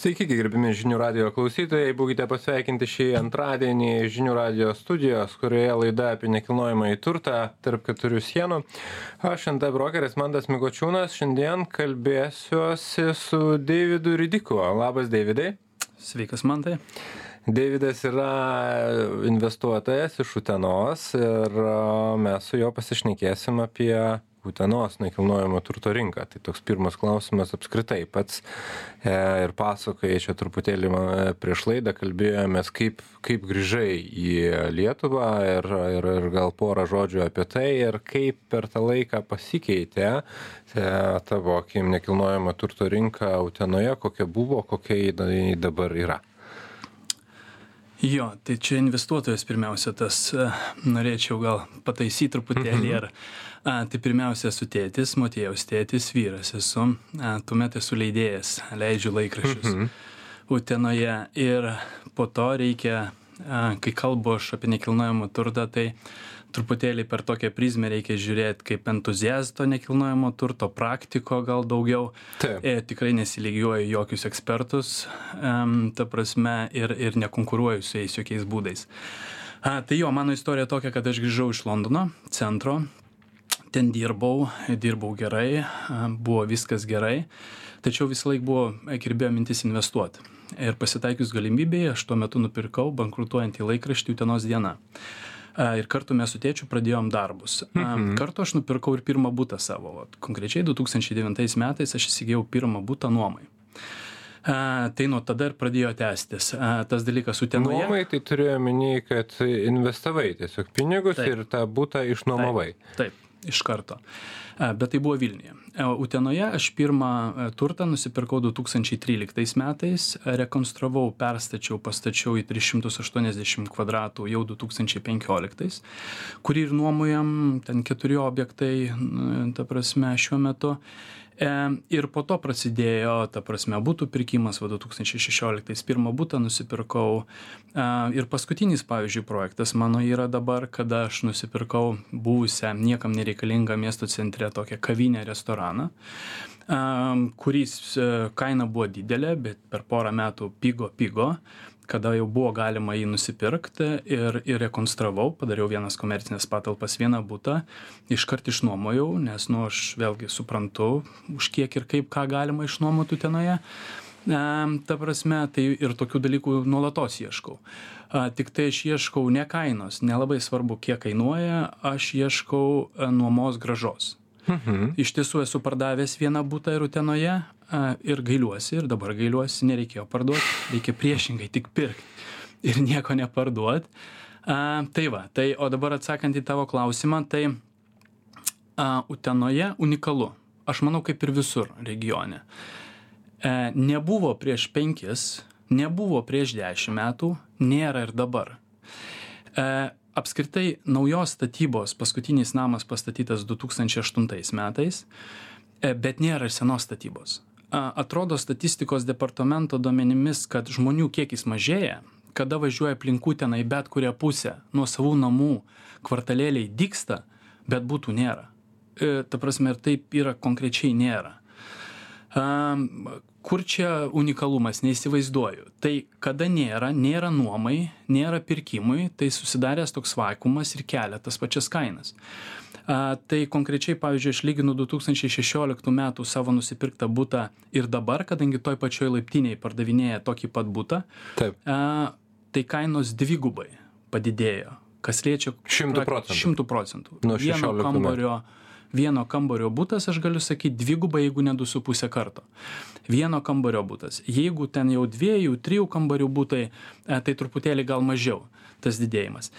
Sveiki, gerbimi žinių radio klausytojai, būkite pasveikinti šį antradienį žinių radio studijos, kurioje laida apie nekilnojamą į turtą tarp keturių sienų. Aš NT brokeris Mandas Migočiūnas, šiandien kalbėsiuosi su Davidu Ridiku. Labas, Davidai. Sveikas, Mantai. Davidas yra investuotojas iš Utenos ir mes su juo pasišnekėsim apie utenos nekilnojamo turto rinką. Tai toks pirmas klausimas apskritai. Pats e, ir pasakojai čia truputėlį prieš laidą kalbėjomės kaip kaip grįžai į lietuvą ir ir ir gal porą žodžių apie tai ir kaip per tą laiką pasikeitė e, tavo akim nekilnojamo turto rinka utenoje kokia buvo kokia jinai dabar yra Jo, tai čia investuotojas pirmiausia, tas e, norėčiau gal pataisyti truputėlį. Mhm. Ir, a, tai pirmiausia, esu tėtis, motėjaus tėtis, vyras esu, a, tuomet esu leidėjas, leidžiu laikraščius mhm. Utenoje. Ir po to reikia, a, kai kalbu aš apie nekilnojamą turtą, tai truputėlį per tokią prizmę reikia žiūrėt kaip entuziasto nekilnojamo turto praktiko gal daugiau. Taip. e, tikrai nesilygiuoju jokius ekspertus em, ta prasme ir ir nekonkuruoju su jais jokiais būdais. A, tai jo mano istorija tokia kad aš grįžau iš londono centro. Ten dirbau dirbau gerai buvo viskas gerai tačiau visąlaik buvo kirbėjo mintis investuot. Ir pasitaikius galimybei aš tuo metu nupirkau bankrutuojantį laikraštį utenos diena ir kartu mes su tėčiu pradėjom darbus. Mhm. Kartu aš nupirkau ir pirmą būtą savo. Vat, konkrečiai 2009 metais aš įsigijau pirmą būtą nuomai. A, tai nuo tada ir pradėjo tęstis. A, tas dalykas Utenoje. Nuomai tai turėjo minį, kad investavai tiesiog pinigus taip. ir tą būtą išnuomavai. Taip, taip iš karto. A, bet tai buvo Vilniuje. Utenoje aš pirmą turtą nusipirkau 2013 metais, rekonstravau, perstačiau, pastačiau į 380 kvadratų jau 2015, kurį ir nuomojam, ten keturi objektai, ta prasme, šiuo metu. E, ir po to prasidėjo, ta prasme, būtų pirkimas, va 2016 pirmą būtą nusipirkau. E, ir paskutinis, pavyzdžiui, projektas mano yra dabar, kada aš nusipirkau buvusią, niekam nereikalingą miesto centre tokią kavinę, restoraną kuris e, kaina buvo didelė, bet per porą metų pigo, pigo. Kada jau buvo galima jį nusipirkt ir ir rekonstravau padariau vienas komercines patalpas vieną butą iškart išnuomojau nes nu aš vėlgi suprantu už kiek ir kaip ką galima išnuomot utenoje ta prasme tai ir tokių dalykų nuolatos ieškau. A tiktai aš ieškau ne kainos nelabai svarbu kiek kainuoja aš ieškau nuomos grąžos Mhm. Iš tiesų esu pardavęs vieną būtą ir Utenoje ir gailiuosi, ir dabar gailiuosi, nereikėjo parduoti, reikia priešingai tik pirkti ir nieko neparduoti. Tai va, tai o dabar atsakant į tavo klausimą, tai a, Utenoje unikalu. Aš manau, kaip ir visur regione. E, nebuvo prieš penkis, nebuvo prieš dešimt metų, nėra ir dabar. E, apskritai naujos statybos paskutinis namas pastatytas 2008 metais, e, bet nėra ir senos statybos. Atrodo statistikos departamento duomenimis, kad žmonių kiekis mažėja, kada važiuoja aplinkų tenai bet kurią pusę, nuo savų namų kvartalėliai dyksta, bet būtų nėra. E, ta prasme, ir taip yra konkrečiai nėra kur čia unikalumas neįsivaizduoju. Tai kada nėra nėra nuomai nėra pirkimui tai susidaręs toks vakuumas ir kelia tas pačias kainas. A tai konkrečiai pavyzdžiui aš lyginu du tūkstančiai šešioliktų metų savo nusipirktą butą ir dabar kadangi toj pačioj laiptinėj pardavinėja tokį pat butą taip. a tai kainos dvigubai padidėjo kas liečia šimtu procentų. šimtu procentų. Nuo vieno kambario vieno kambario butas aš galiu sakyt dvigubai jeigu ne du su puse karto. Vieno kambario butas. Jeigu ten jau dviejų trijų kambarių butai e, tai truputėlį gal mažiau tas didėjimas.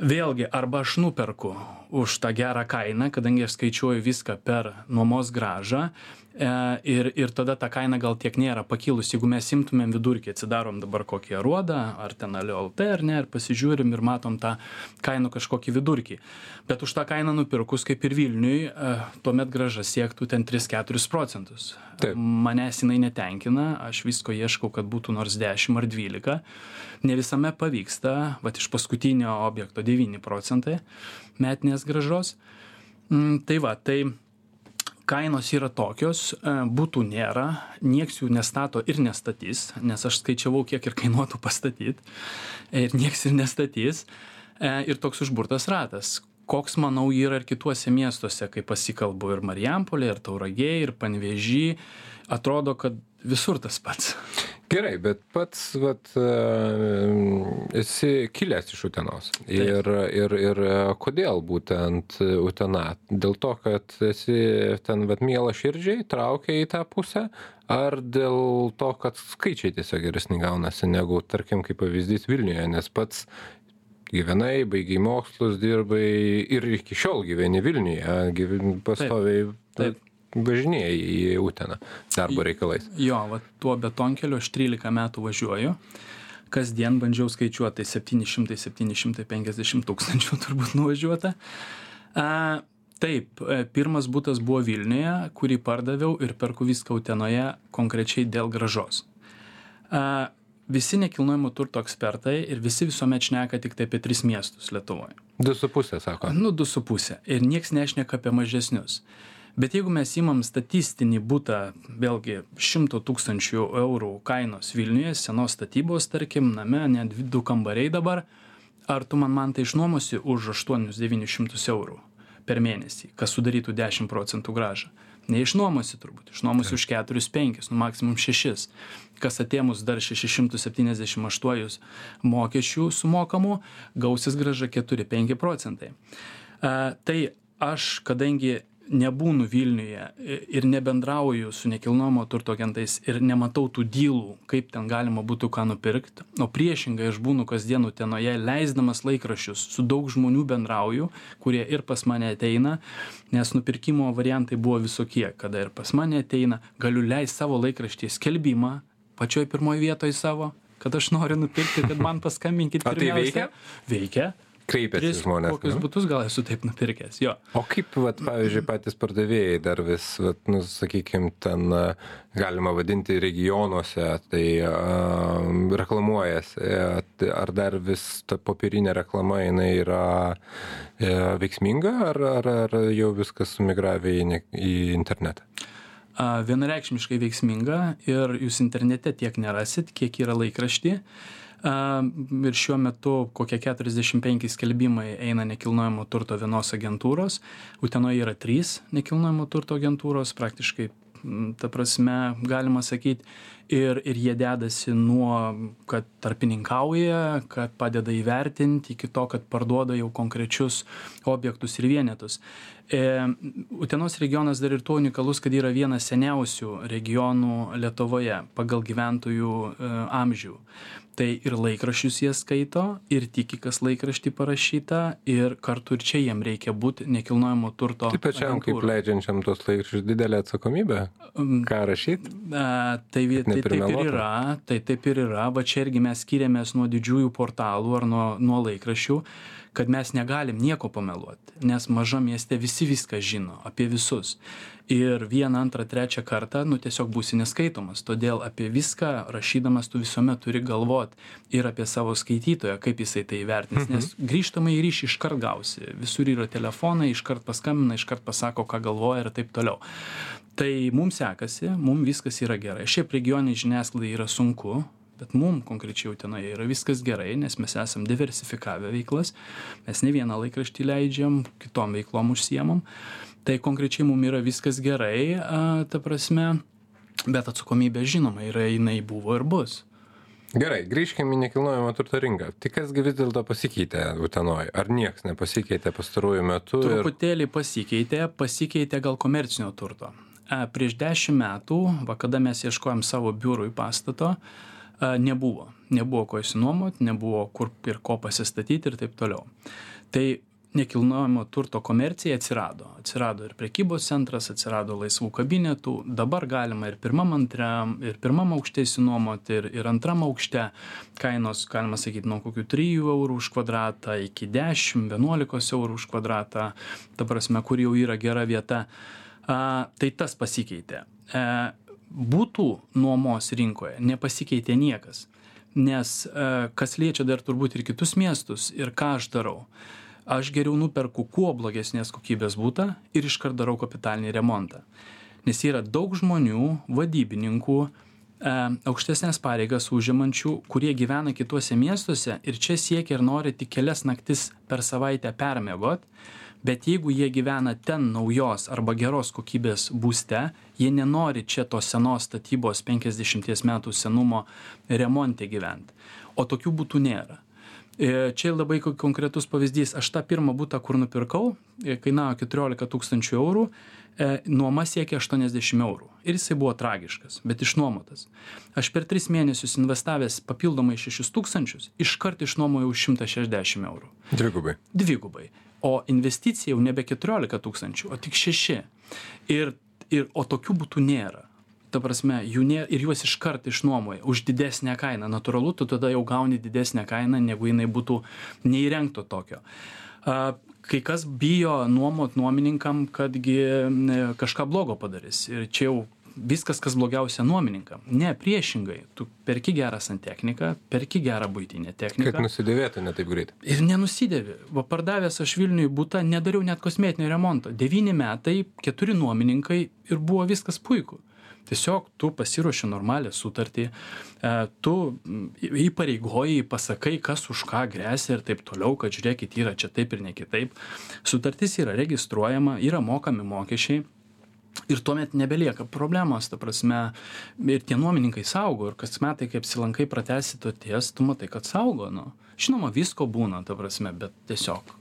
Vėlgi arba aš nuperku už tą gerą kainą kadangi aš skaičiuoju viską per nuomos grąžą e, ir ir tada ta kaina gal tiek nėra pakilus jeigu mes imtumėm vidurkį atsidarom dabar kokį aruodą ar ten alio lt ar ne ir pasižiūrim ir matom tą kainų kažkokį vidurkį. Bet už tą kainą nupirkus kaip ir vilniuj e, tuomet grąža siektų ten tris keturis procentus manęs jinai netenkina aš visko ieškau kad būtų nors dešim ar dvylika. Ne visame pavyksta vat iš paskutinio objekto devyni procentai metinės grąžos. Mm, tai va tai kainos yra tokios, e, būtų nėra, nieks jų nestato ir nestatys, nes aš skaičiavau, kiek ir kainuotų pastatyti, ir nieks ir nestatys. E, ir toks užburtas ratas. Koks, manau, yra ir kituose miestuose, kai pasikalbu ir Marijampolė, ir Tauragė, ir Panvežį, atrodo, kad visur tas pats. Gerai, bet pats vat, e, esi kilęs iš Utenos. Ir, ir, ir e, kodėl būtent Utena? Dėl to, kad esi ten vat, mielą širdžiai, traukia į tą pusę, ar dėl to, kad skaičiai tiesiog geresni gaunasi negu, tarkim, kaip pavyzdys Vilniuje, nes pats gyvenai, baigiai mokslus, dirbai ir iki šiol gyveni Vilniuje, pastoviai. Taip. taip važinėji į Uteną darbo reikalais. Jo, va, tuo betonkeliu aš 13 metų važiuoju. Kasdien bandžiau skaičiuoti, tai 700-750 tūkstančių turbūt nuvažiuota. A, taip, e, pirmas būtas buvo Vilniuje, kurį pardaviau ir perku viską Utenoje konkrečiai dėl gražos. A, visi nekilnojamo turto ekspertai ir visi visuomet šneka tik tai apie tris miestus Lietuvoje. Du su pusė, sako. Nu, du su pusė. Ir nieks nešneka apie mažesnius bet jeigu mes imam statistinį butą vėlgi šimto tūkstančių eurų kainos vilniuje senos statybos tarkim name net du kambariai dabar ar tu man mantai išnuomosi už aštuonis devynis šimtus eurų per mėnesį kas sudarytų dešim procentų grąžą neišnuomosi turbūt išnuomosi už keturis penkis nu maksimum šešis. Kas atėmus dar šešis šimtus septyniasdešim aštuonius mokesčių sumokamų gausis grąža keturi penki procentai. A tai aš kadangi nebūnu vilniuje ir nebendrauju su nekilnojamo turto agentais ir nematau tų dylų kaip ten galima būtų ką nupirkt o priešingai aš būnu kasdien utenoje leisdamas laikraščius su daug žmonių bendrauju kurie ir pas mane ateina nes nupirkimo variantai buvo visokie kada ir pas mane ateina galiu leist savo laikraštyje skelbimą pačioj pirmoj vietoj savo kad aš noriu nupirkti kad man paskambinkit pirmiausia. Tai veikia? Veikia kreipiasi žmonės. Kokius ne? butus gal esu taip nupirkęs, jo. O kaip, vat, pavyzdžiui, patys pardavėjai dar vis, vat, nu, sakykime, ten galima vadinti regionuose, tai uh, reklamuojasi, ar dar vis ta popierinė reklama jinai yra e, veiksminga, ar, ar, ar jau viskas sumigravė į, ne, į internetą? Vienareikšmiškai veiksminga ir jūs internete tiek nerasit, kiek yra laikrašti. Ir šiuo metu kokie 45 skelbimai eina nekilnojamo turto vienos agentūros. Utenoje yra trys nekilnojamo turto agentūros, praktiškai, ta prasme, galima sakyti, ir, ir jie dedasi nuo, kad tarpininkauja, kad padeda įvertinti, iki to, kad parduoda jau konkrečius objektus ir vienetus. E, Utenos regionas dar ir tuo unikalus, kad yra vienas seniausių regionų Lietuvoje pagal gyventojų e, amžių tai ir laikraščius jie skaito ir tiki kas laikrašty parašyta ir kartu ir čia jiem reikia būt nekilnojamo turto tai pačiam kaip leidžiančiam tuos laikraščius didelė atsakomybė um, ką rašyt? A, tai, tai taip ir yra tai taip ir yra. Va čia irgi mes skiriamės nuo didžiųjų portalų ar nuo, nuo laikraščių kad mes negalim nieko pameluoti, nes mažam mieste visi viską žino apie visus. Ir vieną, antrą, trečią kartą, nu tiesiog būsi neskaitomas. Todėl apie viską rašydamas tu visuomet turi galvoti ir apie savo skaitytoją, kaip jisai tai vertins. Mhm. Nes grįžtamai į ryšį iškart gausi. Visur yra telefonai, iškart paskambina, iškart pasako, ką galvoja ir taip toliau. Tai mums sekasi, mums viskas yra gerai. Šiaip regioniai žiniasklaidai yra sunku, bet mum konkrečiai utenoje yra viskas gerai nes mes esam diversifikavę veiklas mes ne vieną laikraštį leidžiam kitom veiklom užsiemam tai konkrečiai mum yra viskas gerai a ta prasme bet atsakomybė žinoma yra jinai buvo ir bus Gerai, grįžkime į nekilnojamo turto rinką. Tai kasgi vis dėlto pasikeitė Utenoje? Ar nieks nepasikeitė pastaruoju metu? Truputėlį ir... pasikeitė, pasikeitė gal komercinio turto. Prieš dešimt metų, va, kada mes ieškojom savo biurui pastato, nebuvo. Nebuvo ko išsinuomot, nebuvo kur ir ko pasistatyti ir taip toliau. Tai nekilnojamo turto komercija atsirado. Atsirado ir prekybos centras, atsirado laisvų kabinetų. Dabar galima ir pirmam, antram, ir pirmam aukšte įsinuomoti, ir, ir antram aukšte. Kainos, galima sakyti, nuo kokių 3 eurų už kvadratą iki 10-11 eurų už kvadratą. Ta prasme, kur jau yra gera vieta. A, tai tas pasikeitė. E, butų nuomos rinkoje nepasikeitė niekas. Nes e, kas liečia dar turbūt ir kitus miestus ir ką aš darau. Aš geriau nuperku kuo blogesnės kokybės butą ir iškart darau kapitalinį remontą. Nes yra daug žmonių, vadybininkų, e, aukštesnės pareigas užimančių, kurie gyvena kituose miestuose ir čia siekia ir nori tik kelias naktis per savaitę permiegot, bet jeigu jie gyvena ten naujos arba geros kokybės būste, jie nenori čia tos senos statybos 50 metų senumo remonte gyventi. O tokių būtų nėra. E, čia labai konkretus pavyzdys. Aš tą pirmą būtą, kur nupirkau, e, kainavo 14 tūkstančių eurų, e, nuoma siekia 80 eurų. Ir jisai buvo tragiškas, bet išnuomotas. Aš per 3 mėnesius investavęs papildomai 6 tūkstančius, iškart išnuomojau 160 eurų. Dvigubai. Dvigubai. O investicija jau nebe 14 tūkstančių, o tik 6. Ir, ir, o tokių būtų nėra ta prasme jų nė ir juos iškart išnuomoja už didesnę kainą. Natūralu tu tada jau gauni didesnę kainą negu jinai būtų neįrengto tokio. A kai kas bijo nuomot nuomininkam kad gi kažką blogo padarys. Ir čia jau viskas kas blogiausia nuomininkam. Ne priešingai tu perki gerą santechniką perki gerą buitinę techniką. Kad nusidėvėtų ne taip greit. ir nenusidėvi. Va pardavęs aš vilniuj butą nedariau net kosmetinio remonto. Devyni metai keturi nuomininkai ir buvo viskas puiku tiesiog tu pasiruoši normalią sutartį, e, tu įpareigoji, pasakai, kas už ką grėsia ir taip toliau, kad žiūrėkit, yra čia taip ir ne kitaip. Sutartis yra registruojama, yra mokami mokesčiai. Ir tuomet nebelieka problemos, ta prasme, ir tie nuomininkai saugo, ir kas metai, kai apsilankai pratesi to ties, tu matai, kad saugo, nu. Žinoma, visko būna, ta prasme, bet tiesiog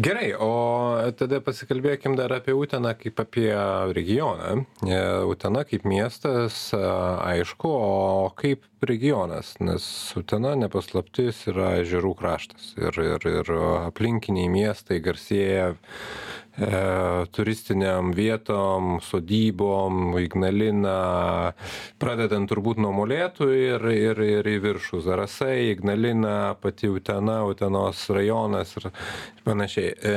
Gerai, o tada pasikalbėkim dar apie Uteną kaip apie regioną. E, Utena kaip miestas, aišku, o kaip regionas, nes Utena nepaslaptis yra žirų kraštas ir, ir, ir aplinkiniai miestai garsėja e, turistiniam vietom, sodybom, Ignalina, pradedant turbūt nuo molėtų ir, ir, ir į viršų Zarasai, Ignalina, pati Utena, Utenos rajonas ir panašiai. E,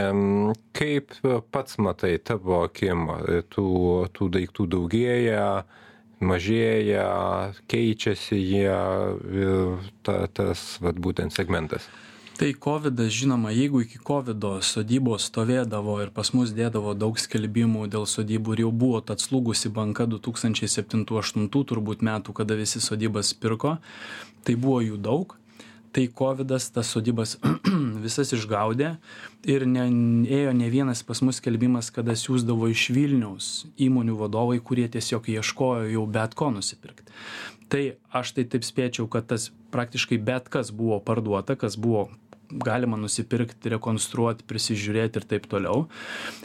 kaip pats matai tavo akim, tų, tų daiktų daugėja, mažėja, keičiasi jie, ta, tas vat, būtent segmentas? Tai kovidas žinoma jeigu iki kovido sodybos stovėdavo ir pas mus dėdavo daug skelbimų dėl sodybų ir jau buvo ta atslūgusi banka du tūkstančiai septintų aštuntų turbūt metų kada visi sodybas pirko tai buvo jų daug. Tai kovidas tas sodybas visas išgaudė ir ne ėjo ne vienas pas mus skelbimas kada siųsdavo iš vilniaus įmonių vadovai kurie tiesiog ieškojo jau bet ko nusipirkt tai aš tai taip spėčiau kad tas praktiškai bet kas buvo parduota kas buvo galima nusipirkt rekonstruot prisižiūrėt ir taip toliau.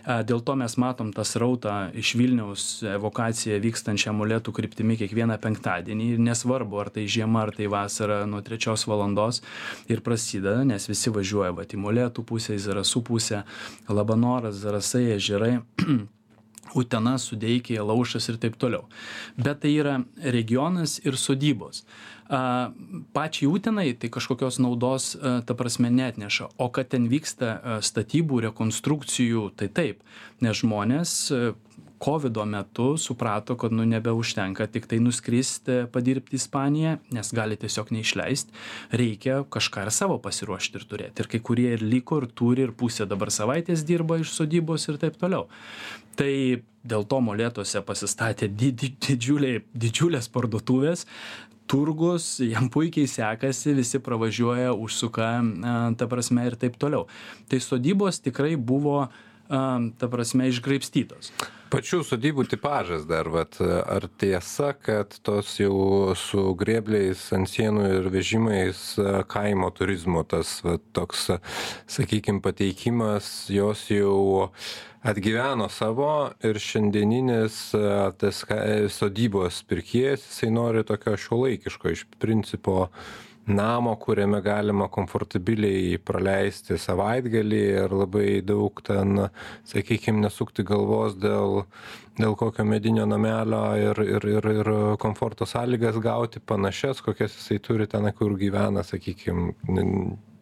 Dėl to mes matom tą srautą iš vilniaus evakuacija vykstančią molėtų kryptimi kiekvieną penktadienį ir nesvarbu ar tai žiema ar tai vasara nuo trečios valandos ir prasideda nes visi važiuoja vat į molėtų pusę į zarasų pusę labanoras zarasai ežerai Utena, Sudeikė, Laušas ir taip toliau. Bet tai yra regionas ir sodybos. Pačiai utenai tai kažkokios naudos ta prasme neatneša. O kad ten vyksta statybų rekonstrukcijų tai taip. Nes žmonės kovido metu suprato kad nu nebeužtenka tiktai nuskrist padirbt į ispaniją nes gali tiesiog neišleist. Reikia kažką ir savo pasiruošt ir turėt ir kai kurie ir liko ir turi ir pusė dabar savaitės dirba iš sodybos ir taip toliau. Tai dėl to molėtuose pasistatė di di didžiuliai didžiulės parduotuvės. Turgus jam puikiai sekasi visi pravažiuoja užsuka ta prasme ir taip toliau. Tai sodybos tikrai buvo ta prasme išgraibstytos Pačių sodybų tipažas dar, vat, ar tiesa, kad tos jau su grėbliais ant sienų ir vežimais kaimo turizmo tas vat, toks, sakykime, pateikimas, jos jau atgyveno savo ir šiandieninis tas sodybos pirkėjas, jisai nori tokio šiuolaikiško iš principo namo kuriame galima komfortabiliai praleisti savaitgalį ir labai daug ten sakykim nesukti galvos dėl dėl kokio medinio namelio ir ir ir ir komforto sąlygas gauti panašias kokias jisai turi tenai kur gyvena sakykim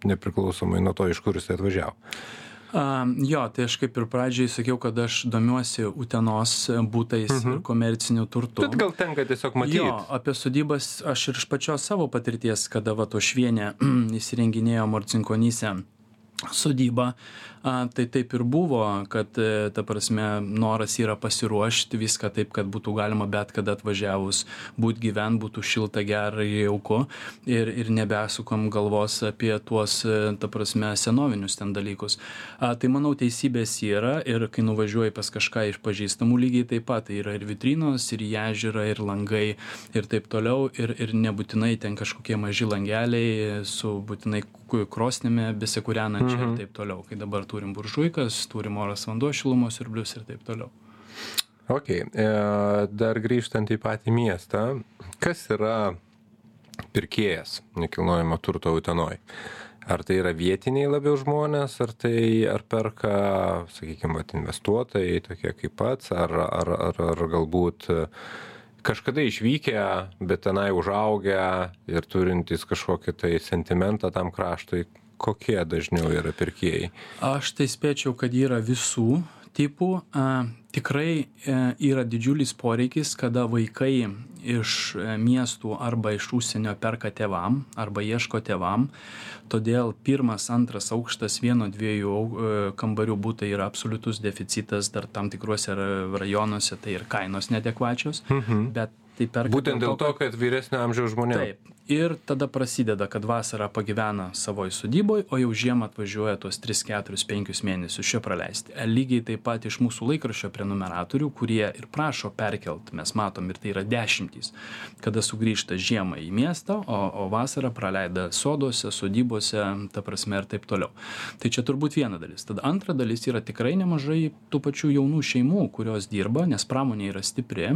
nepriklausomai nuo to iš kur jisai atvažiavo a jo tai aš kaip ir pradžioj sakiau kad aš domiuosi utenos butais ir mhm. komerciniu turtu. Bet gal tenka tiesiog matyt. jo apie sodybas aš ir iš pačios savo patirties kada vat uošvienė įsirenginėjo marcinkonyse sodybą. A tai taip ir buvo kad e, ta prasme noras yra pasiruošti viską taip kad būtų galima bet kada atvažiavus būt gyvent būtų šilta gera ir jauku. Ir ir nebesukam galvos apie tuos e, ta prasme senovinius ten dalykus. A tai manau teisybės yra ir kai nuvažiuoji pas kažką iš pažįstamų lygiai taip pat tai yra ir vitrinos ir į ežerą ir langai ir taip toliau. Ir ir nebūtinai ten kažkokie maži langeliai su būtinai krosnimi besikūrenančia ir mhm. taip toliau. Kai dabar turim buržuikas turim oras vanduo šilumos siurblius ir taip toliau. Ok e, dar grįžtant į patį miestą kas yra pirkėjas nekilnojamo turto utenoj? Ar tai yra vietiniai labiau žmonės ar tai ar perka sakykim vat investuotojai tokie kaip pats ar ar ar ar galbūt kažkada išvykę bet tenai užaugę ir turintys kažkokį tai sentimentą tam kraštui kokie dažniau yra pirkėjai? Aš tai spėčiau kad yra visų tipų tikrai e, yra didžiulis poreikis kada vaikai iš e, miestų arba iš užsienio perka tėvam arba ieško tėvam todėl pirmas antras aukštas vieno dviejų e, kambarių butai yra absoliutus deficitas dar tam tikruose rajonuose tai ir kainos neadekvačios mhm. bet tai perka būtent dėl to kad vyresnio amžiaus žmonėm. Taip. Ir tada prasideda kad vasarą pagyvena savoj sodyboj o jau žiemą atvažiuoja tuos tris keturis penkis mėnesius čia praleisti. Lygiai taip pat iš mūsų laikraščio prenumeratorių kurie ir prašo perkelt mes matom ir tai yra dešimtys kada sugrįžta žiemą į miestą o o vasarą praleidę soduose sodybose ta prasme ir taip toliau. Tai čia turbūt viena dalis. Tada antra dalis yra tikrai nemažai tų pačių jaunų šeimų kurios dirba nes pramonė yra stipri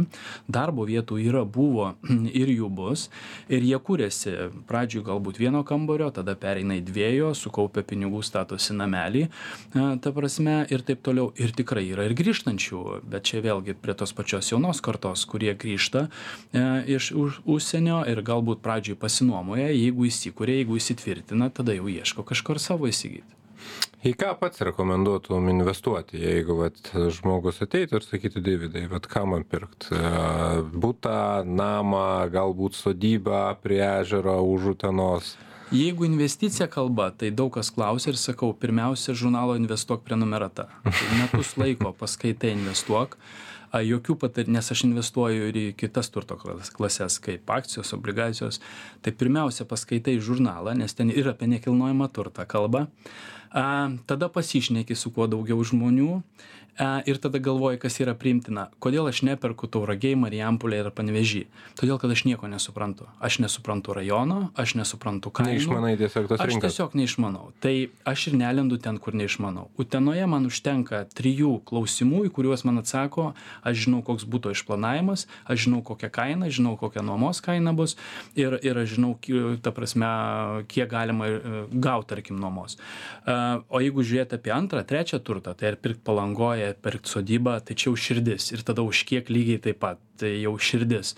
darbo vietų yra buvo ir jų bus. Ir jie kuria kuriasi pradžioj galbūt vieno kambario tada pereina į dviejų sukaupia pinigų statosi namelį ta prasme ir taip toliau. Ir tikrai yra ir grįžtančių bet čia vėlgi prie tos pačios jaunos kartos kurie grįžta e, iš už užsienio ir galbūt pradžioj pasinuomoja jeigu įsikuria jeigu įsitvirtina tada jau ieško kažkur savo įsigyt į ką pats rekomenduotum investuoti jeigu vat žmogus ateitų ir sakytų deividai vat ką man pirkt? Butą namą galbūt sodybą prie ežero už utenos? Jeigu investicija kalba tai daug kas klausia ir sakau pirmiausia žurnalo investuok prenumerata metus laiko paskaitai investuok a jokių patar nes aš investuoju ir į kitas turto klas klases kaip akcijos obligacijos tai pirmiausia paskaitai žurnalą nes ten ir apie nekilnojamą turtą kalba. A tada pasišneki su kuo daugiau žmonių ir tada galvoji kas yra priimtina. Kodėl aš neperku tauragėj marijampolėj ar panevėžy? Todėl kad aš nieko nesuprantu. Aš nesuprantu rajono aš nesuprantu kainų. Neišmanai tiesiog tos aš rinkos. tiesiog neišmanau. Tai aš ir nelendu ten kur neišmanau. Utenoje man užtenka trijų klausimų į kuriuos man atsako. Aš žinau koks buto išplanavimas aš žinau kokia kaina žinau kokia nuomos kaina bus ir ir aš žinau ta prasme kiek galima e, gaut tarkim nuomos. A o jeigu žiūrėt apie antrą trečią turtą tai ar pirkt palangoje pirkt sodybą tai čia jau širdis ir tada už kiek lygiai taip pat tai jau širdis.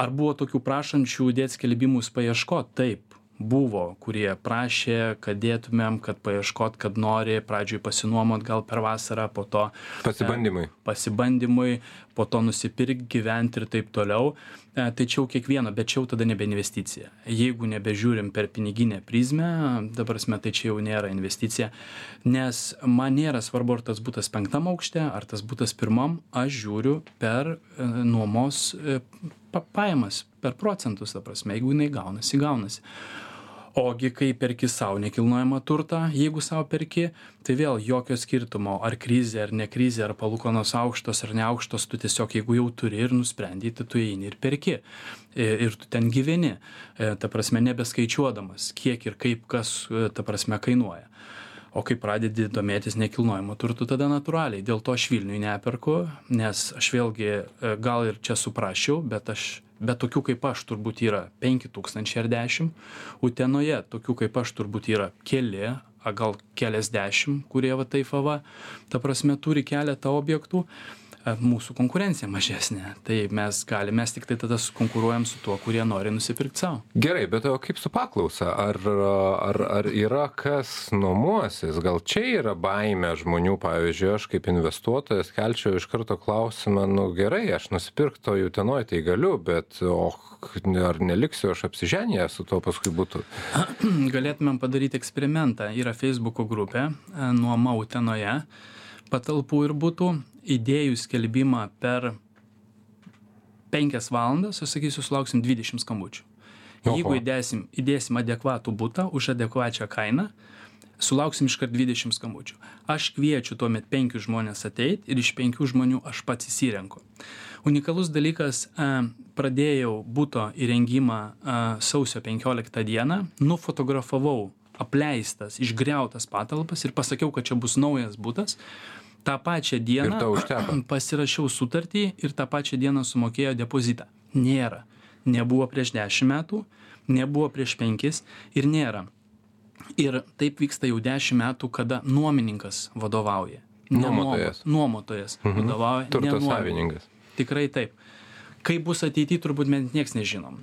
Ar buvo tokių prašančių dėt skelbimus paieškot? Taip buvo kurie prašė kad dėtumėm kad paieškot kad nori pradžioj pasinuomot gal per vasarą po to pasibandymui. pasibandymui po to nusipirkt gyvent ir taip toliau. E, tai čia jau kiekvieno bet čia jau tada nebe investicija. Jeigu nebežiūrim per piniginę prizmę ta prasme tai čia jau nėra investicija. Nes man nėra svarbu ar tas butas penktam aukšte ar tas butas pirmam aš žiūriu per e, nuomos e, pa pajamas per procentus ta prasme. Jeigu jinai gaunasi gaunasi ogi kai perki sau nekilnojamą turtą jeigu sau perki tai vėl jokio skirtumo ar krizė ar ne krizė ar palūkanos aukštos ar neaukštos tu tiesiog jeigu jau turi ir nusprendei tai tu eini ir perki. Ir tu ten gyveni. E, ta prasme nebeskaičiuodamas kiek ir kaip kas e, ta prasme kainuoja. O kai pradedi domėtis nekilnojamu turtu tada natūraliai. Dėl to aš vilniuj neperku nes aš vėlgi e, gal ir čia suprasčiau bet aš bet tokių kaip aš turbūt yra penki tūkstančiai ar dešim utenoje tokių kaip aš turbūt yra keli a gal keliasdešim kurie va taip va va. Ta prasme turi keletą objektų mūsų konkurencija mažesnė. Tai mes galime, mes tik tai tada konkuruojam su tuo, kurie nori nusipirkti savo. Gerai, bet o kaip su paklausa? Ar, ar, ar yra kas nuomosis? Gal čia yra baime žmonių, pavyzdžiui, aš kaip investuotojas kelčiau iš karto klausimą, nu gerai, aš nusipirkto jų tenoj, tai galiu, bet o ar neliksiu aš apsiženęs su tuo paskui būtų? Galėtumėm padaryti eksperimentą. Yra Facebook'o grupė nuoma Utenoje patalpų ir būtų įdėjus skelbimą per penkias valandas, aš sakysiu, sulauksim 20 skambučių. Jeigu įdėsim, įdėsim adekvatų būtą už adekvačią kainą, sulauksim iškart 20 skambučių. Aš kviečiu tuomet penkius žmonės ateiti ir iš penkių žmonių aš pats įsirenku. Unikalus dalykas, pradėjau būto įrengimą sausio 15 dieną, nufotografavau apleistas, išgriautas patalpas ir pasakiau, kad čia bus naujas būtas tą pačią dieną pasirašiau sutartį ir tą pačią dieną sumokėjo depozitą. Nėra. Nebuvo prieš dešimt metų, nebuvo prieš penkis ir nėra. Ir taip vyksta jau dešimt metų, kada nuomininkas vadovauja. Nuomotojas. Nuomotojas mhm. vadovauja. Turto savininkas. Tikrai taip. Kaip bus ateityje, turbūt mes nieks nežinom.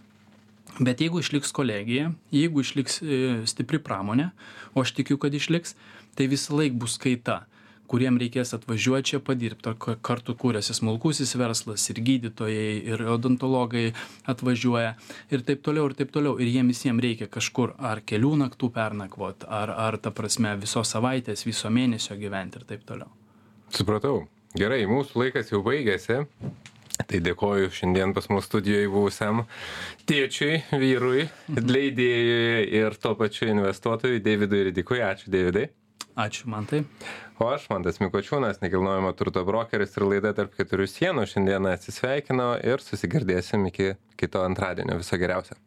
Bet jeigu išliks kolegija, jeigu išliks e, stipri pramonė, o aš tikiu, kad išliks, tai visą laiką bus kaita kuriem reikės atvažiuot čia padirbt o kartu kuriasi smulkusis verslas ir gydytojai ir odontologai atvažiuoja ir taip toliau ir taip toliau ir jiem visiem reikia kažkur ar kelių naktų pernakvot ar ar ta prasme visos savaitės viso mėnesio gyvent ir taip toliau supratau gerai mūsų laikas jau baigėsi Tai dėkoju šiandien pas mus studijoje buvusiam tėčiui, vyrui, leidėjui ir tuo pačiu investuotojui Davidui Ridikui. Ačiū, Davidai. Ačiū, man tai. O aš, Mantas Mikočiūnas, nekilnojamo turto brokeris ir laida tarp keturių sienų šiandieną atsisveikino ir susigirdėsim iki kito antradienio. Viso geriausio.